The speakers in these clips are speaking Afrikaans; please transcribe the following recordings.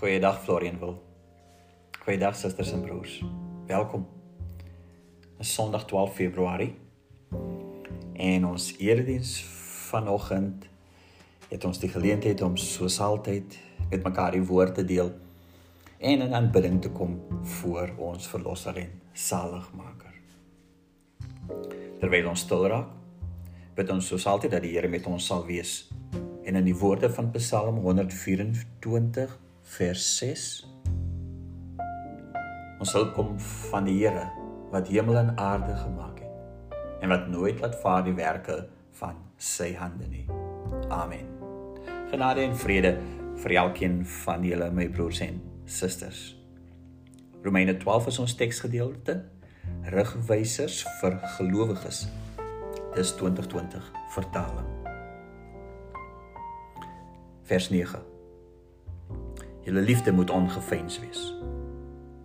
Goeiedag Florian wil. Goeiedag susters en broers. Welkom. Dis Sondag 12 Februarie. En ons erediens vanoggend het ons die geleentheid om soos altyd met mekaar die woord te deel en in aanbidding te kom voor ons verlosser en saligmaker. Terwyl ons stil raak, bid ons soos altyd dat die Here met ons sal wees. En in die woorde van Psalm 124 vers 6 Ons sal kom van die Here wat hemel en aarde gemaak het en wat nooit laat vaar die werke van sy hande nie. Amen. Genade en vrede vir elkeen van julle my broers en susters. Romeine 12 is ons teksgedeelte. Rigwysers vir gelowiges. Dis 2020 vertaling. Vers 9. Julle liefde moet ongefeins wees.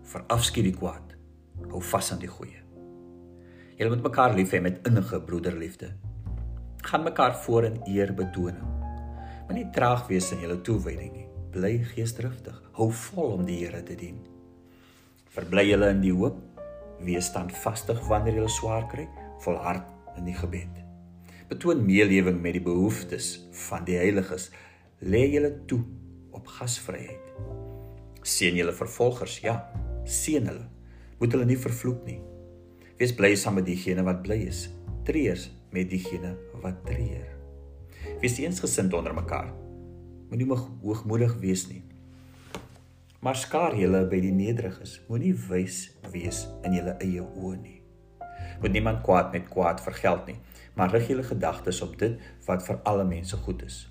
Verafskiet die kwaad. Hou vas aan die goeie. Julle moet mekaar lief hê met innige broederliefde. Gaan mekaar voor in eer betoning. Moenie traag wees in julle toewyding nie. Bly geesdriftig. Hou vol om die Here te dien. Verbly julle in die hoop. Wees standvastig wanneer julle swaar kry. Volhard in die gebed. Betoon meelewing met die behoeftes van die heiliges. Lê julle toe op gasvryheid. Seën julle vervolgers, ja, seën hulle. Moet hulle nie vervloek nie. Wees bly saam met diegene wat bly is. Treur met diegene wat treur. Wees eensgesind onder mekaar. Moenie hoogmoedig wees nie. Maar skaar julle by die nederiges. Moenie wys wees in julle eie oë nie. Moet niemand kwaad met kwaad vergeld nie, maar rig julle gedagtes op dit wat vir alle mense goed is.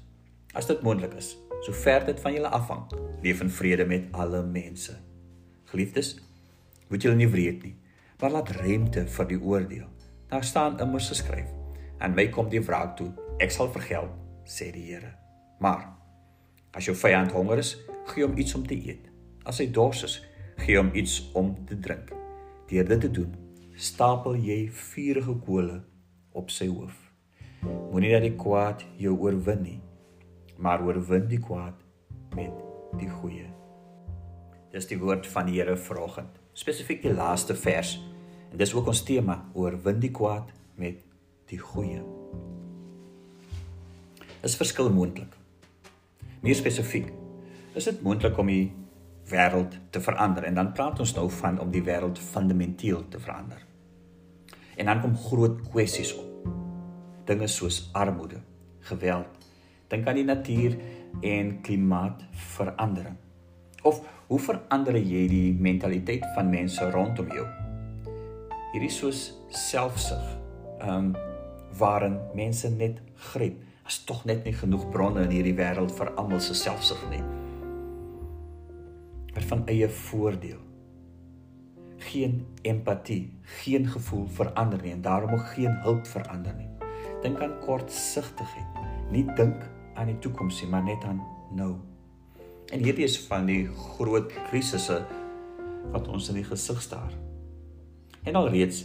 As dit moontlik is, sover dit van julle afhang. Leef in vrede met alle mense. Geliefdes, moet julle nie wreed nie, maar laat ruimte vir die oordeel. Daar staan immers geskryf: "En my kom die wraak toe, ek sal vergeld," sê die Here. Maar as jou vyand honger is, gee hom iets om te eet. As hy dors is, gee hom iets om te drink. Deur dit te doen, stapel jy vuurige kole op sy hoof. Moenie dat die kwaad jou oorwin nie, maar oorwin die kwaad met die goeie. Dis die woord van die Here vanoggend. Spesifiek die laaste vers. En dis ook ons tema, oorwin die kwaad met die goeie. Is verskil moontlik? Meer spesifiek, is dit moontlik om die wêreld te verander? En dan praat ons nou van om die wêreld fundamenteel te verander. En dan kom groot kwessies op. Dinge soos armoede, geweld, dink aan die natuur en klimaatsverandering. Of hoe verander jy die mentaliteit van mense rondom jou? Hierdie soos selfsug, ehm um, waarin mense net gryp. As tog net nie genoeg bronne in hierdie wêreld vir almal se selfsug nie. Maar van eie voordeel. Geen empatie, geen gevoel vir ander nie en daarom ook geen hulp vir ander nie. Dink aan kortsigtigheid. Nie dink aan die toekoms nie, maar net aan nou. En hierdie is van die groot krisisse wat ons in die gesig staar. En alreeds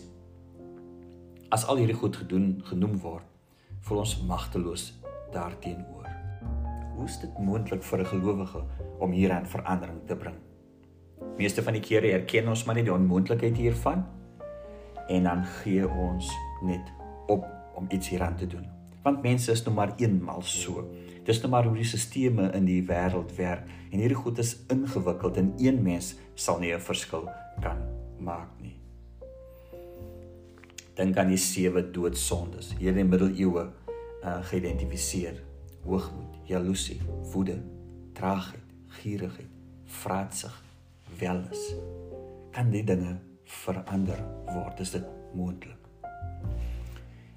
as al hierdie goed gedoen genoem word, voel ons magteloos daarteenoor. Hoe is dit moontlik vir 'n gelowige om hieraan verandering te bring? Meeste van die kere erken ons maar net die onmoontlikheid hiervan en dan gee ons net op om iets hieraan te doen want mense is nou maar eenmal so. Dis nou maar hoe die stelsels in die wêreld werk en hierdie goed is ingewikkeld en een mens sal nie 'n verskil kan maak nie. Dink aan die sewe doodsondes hier in die middeleeue uh, geïdentifiseer: hoogmoed, jaloesie, woede, traagheid, gierigheid, vraatsig, welis. Kan die dinge verander word? Is dit moontlik?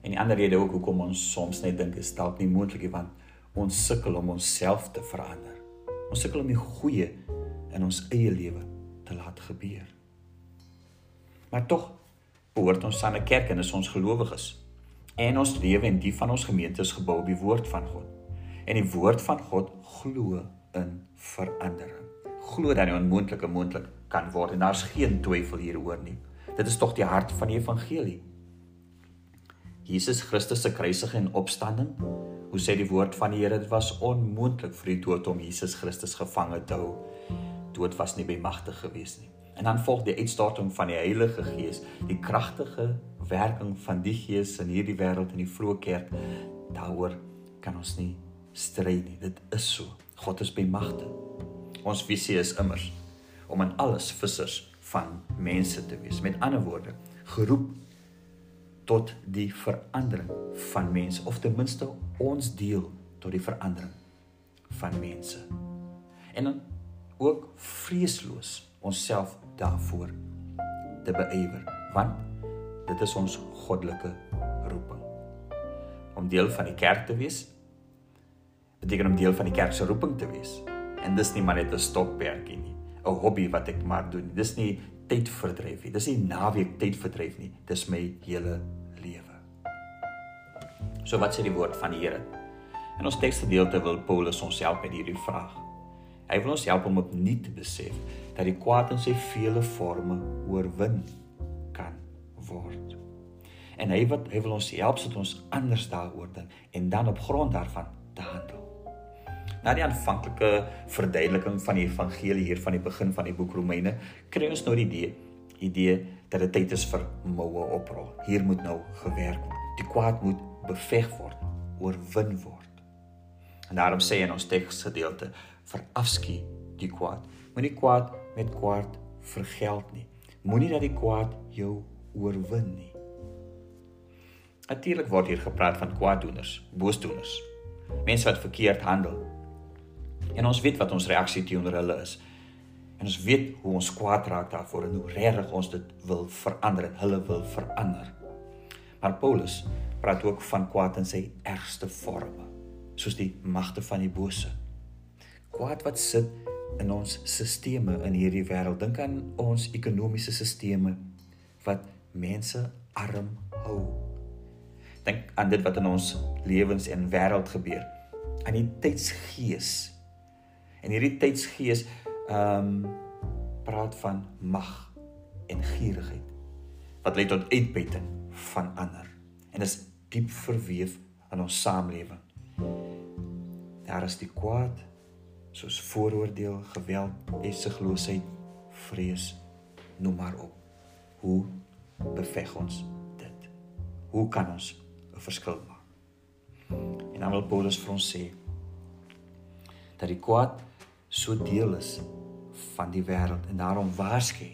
En die ander rede ook hoekom ons soms net dink dit is dalk nie moontlik nie want ons sukkel om onsself te verander. Ons sukkel om die goeie in ons eie lewe te laat gebeur. Maar tog behoort ons aan 'n kerk en is ons gelowiges. En ons lewe en die van ons gemeente is gebou op die woord van God. En die woord van God glo in verandering. Glo dat die onmoontlike moontlik kan word en daar's geen twyfel hieroor nie. Dit is tog die hart van die evangelie. Jesus Christus se kruisiging en opstanding. Hoe sê die woord van die Here dit was onmoontlik vir die dood om Jesus Christus gevange te hou. dood was nie bemagtig gewees nie. En dan volg die uitstorting van die Heilige Gees, die kragtige werking van die Gees in hierdie wêreld in die vroeë kerk. Daaroor kan ons nie stry nie. Dit is so. God is bemagtig. Ons visie is immers om in alles vissers van mense te wees. Met ander woorde, geroep tot die verandering van mense of ten minste ons deel tot die verandering van mense. En dan ook vreesloos onsself daarvoor te beywer, want dit is ons goddelike roeping. Om deel van die kerk te wees beteken om deel van die kerk se roeping te wees. En dis nie maar net 'n stokperdjie nie, 'n hobby wat ek maar doen. Dis nie tydverdryf nie. Dis nie naweek tydverdryf nie. Dis my hele lewe. So wat sê die woord van die Here? In ons teksgedeelte wil Paulus ons help met hierdie vraag. Hy wil ons help om opnuut te besef dat die kwaad in sy vele forme oorwin kan word. En hy wat hy wil ons help sodat ons anders daaroor dink en dan op grond daarvan te handel. Na die aanvanklike verduideliking van die evangelie hier van die begin van die boek Romeine, kry ons nou die idee idee dat dit tyd is vir moue oprol. Hier moet nou gewerk word. Die kwaad moet beveg word, oorwin word. En daarom sê in ons teksgedeelte: "Verafskie die kwaad. Moenie kwaad met kwaad vergeld nie. Moenie dat die kwaad jou oorwin nie." Natuurlik word hier gepraat van kwaaddoeners, boosdoeners, mense wat verkeerd handel, En ons weet wat ons reaksie teenoor hulle is. En ons weet hoe ons kwaad raak daarvoor en hoe regtig ons dit wil verander en hulle wil verander. Maar Paulus praat ook van kwaad in sy ergste vorme, soos die magte van die bose. Kwaad wat sit in ons sisteme in hierdie wêreld. Dink aan ons ekonomiese sisteme wat mense arm hou. Dink aan dit wat in ons lewens en wêreld gebeur. Aan die tydsgees En hierdie tydsgees ehm um, praat van mag en gierigheid wat lei tot uitbuiting van ander. En is diep verweef in ons samelewing. Daar is die kwaad soos vooroordeel, geweld, essigloosheid, vrees, noem maar op. Hoe beveg ons dit? Hoe kan ons 'n verskil maak? En dan wil Paulus vir ons sê dat die kwaad so deel is van die wêreld en daarom waarsku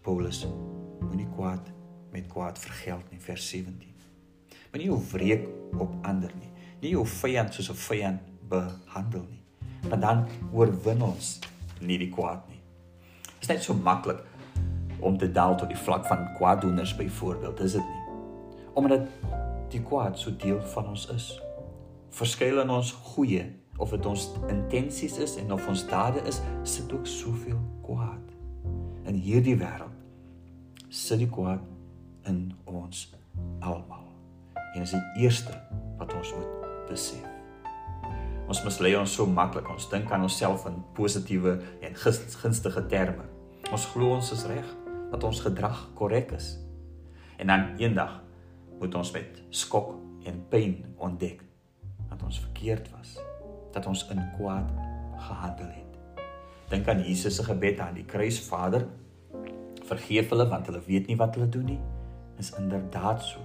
Paulus moenie kwaad met kwaad vergeld nie vers 17. Moenie jou wreek op ander nie. Nie jou vyand soos 'n vyand behandel nie. Want dan oorwin ons nie die kwaad nie. Dit is net so maklik om te daal tot die vlak van kwaaddoeners byvoorbeeld, is dit nie? Omdat die kwaad so deel van ons is. Verskeil in ons goeie of dit ons intensies is en of ons dade is, sit ook soveel kwaad. In hierdie wêreld sit die kwaad in ons almal. En is die eerste wat ons moet besef. Ons mislei ons so maklik. Ons dink aan onsself in positiewe en gunstige terme. Ons glo ons is reg, dat ons gedrag korrek is. En dan eendag moet ons met skok en pyn ontdek dat ons verkeerd was dat ons in kwaad gehandel het. Dink aan Jesus se gebed aan die kruis, Vader, vergeef hulle want hulle weet nie wat hulle doen nie. Is inderdaad so.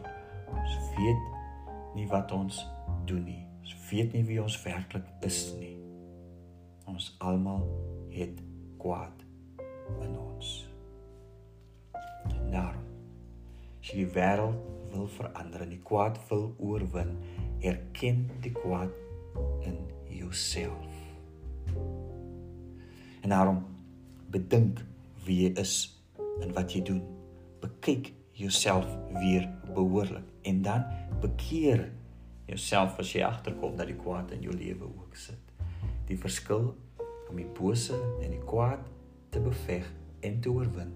Ons weet nie wat ons doen nie. Ons weet nie wie ons werklik is nie. Ons almal het kwaad in ons. Daarom as jy die wêreld wil verander en die kwaad wil oorwin, erken die kwaad in jouself. En daarom bedink wie jy is en wat jy doen. Bekyk jouself weer behoorlik en dan bekeer jouself as jy agterkom dat die kwaad in jou lewe ook sit. Die verskil om die bose en die kwaad te beveg en te oorwin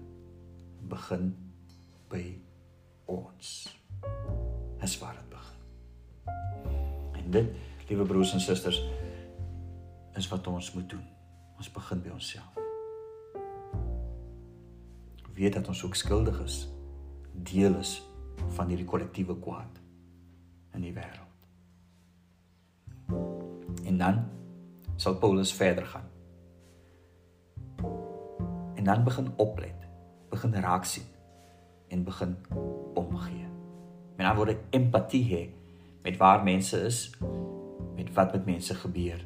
begin by ons. Dis waar dit begin. En dit, liewe broers en susters, is wat ons moet doen. Ons begin by onsself. Weet dat ons ook skuldig is, deel is van hierdie kollektiewe kwaad in die wêreld. En dan sal Paulus verder gaan. En dan begin oplet, begin raak sien en begin omgee. Met ander woorde empatie hê met waar mense is, met wat met mense gebeur.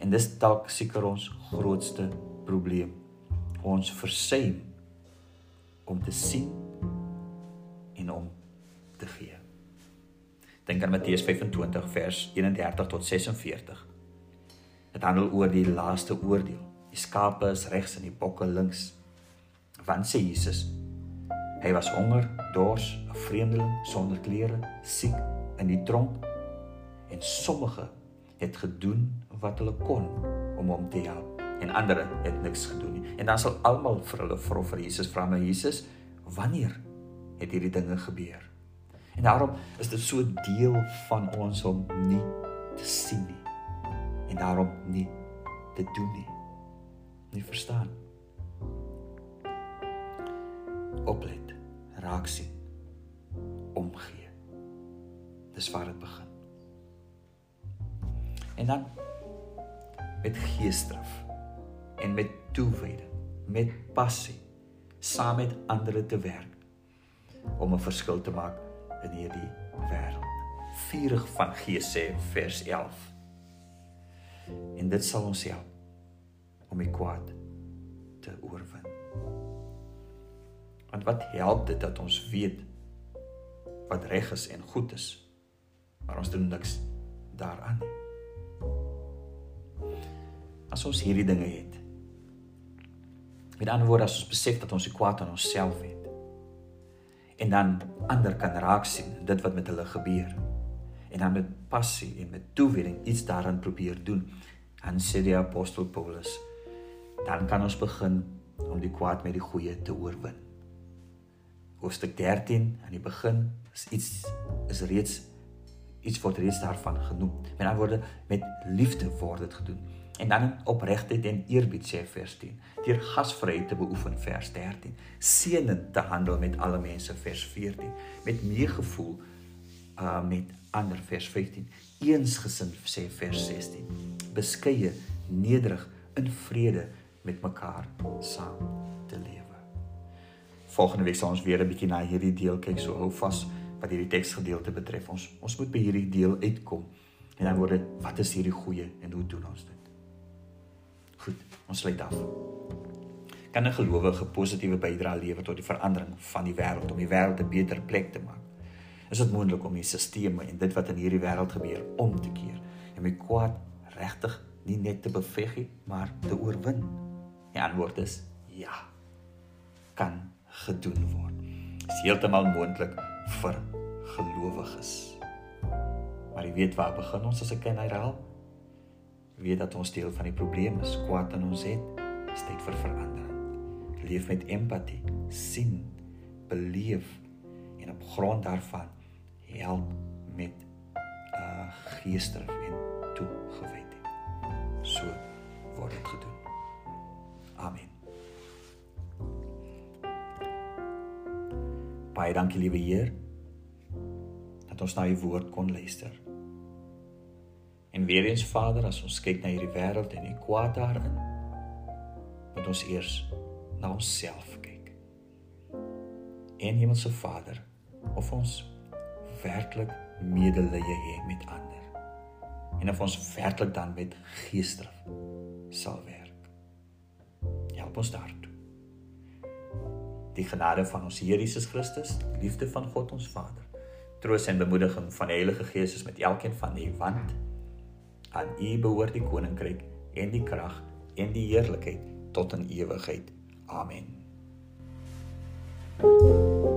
En dis dalk seker ons grootste probleem. Ons versuim om te sien en om te gee. Dink aan Matteus 25 vers 31 tot 46. Dit handel oor die laaste oordeel. Die skape is regs en die bokke links. Want sê Jesus, hy was honger, dors, 'n vreemdeling sonder klere, siek in die tronk en sommige het gedoen wat hulle kon om hom te help en ander het niks gedoen nie. En dan sal almal vir hulle vra vir Jesus vra my Jesus, wanneer het hierdie dinge gebeur? En daarom is dit so deel van ons om nie te sien nie en daarom nie te doen nie. Nie verstaan. Oplet, raak sien, omgee. Dis waar dit begin. En dan met geesdrift en met toewyding, met passie saam met ander te werk om 'n verskil te maak in hierdie wêreld. Vurig van Gees sê vers 11. En dit sal ons help om die kwaad te oorwin. Want wat help dit dat ons weet wat reg is en goed is, maar ons doen niks daaraan nie. As ons hierdie dinge het, Met ander woorde, as ons besef dat ons die kwaad aan onsself het en dan ander kan raak sien dit wat met hulle gebeur en dan met passie en met toewyding iets daaraan probeer doen, dan sê die apostel Paulus, dan kan ons begin om die kwaad met die goeie te oorwin. Hoofstuk 13 aan die begin is iets is reeds iets word reeds daarvan genoem. Met ander woorde, met liefde word dit gedoen en dan opregtheid en eerbied sê vers 10 deur gasvryheid te beoefen vers 13 seënend te handel met alle mense vers 14 met meegevoel uh met ander vers 15 eensgesind sê vers 16 beskeie nederig in vrede met mekaar saam te lewe volgende week sal ons weer 'n bietjie na hierdie deel kyk so hou vas wat hierdie teksgedeelte betref ons ons moet by hierdie deel uitkom en dan word dit wat is hierdie goeie en hoe doen ons dit Goed, ons sluit af. Kan 'n gelowige positiewe bydrae lewer tot die verandering van die wêreld om die wêreld 'n beter plek te maak? Is dit moontlik om die stelsels en dit wat in hierdie wêreld gebeur om te keer en my kwaad regtig nie net te beveg nie, maar te oorwin? Die antwoord is ja. Kan gedoen word. Dit is heeltemal moontlik vir gelowiges. Maar jy weet waar begin ons as ek kan herhaal? weet dat ons deel van die probleem is, kwaad in ons het, is tyd vir verandering. Leef met empatie, sien, beleef en op grond daarvan help met 'n uh, geesdrift en toegewydheid. So word dit gedoen. Amen. Baie dankie liewe Heer ons na u woord kon luister. En weer eens Vader, as ons kyk na hierdie wêreld en die kwaad daarin, moet ons eers na onsself kyk. En Hemelse Vader, of ons werklik medelee het met ander. En of ons werklik dan met geesdrift sal werk. Help ons daartoe. Die genade van ons Here Jesus Christus, die liefde van God ons Vader, troos en bemoediging van die Heilige Gees is met elkeen van u want aan U behoort die koninkryk en die krag en die heerlikheid tot in ewigheid. Amen. thank you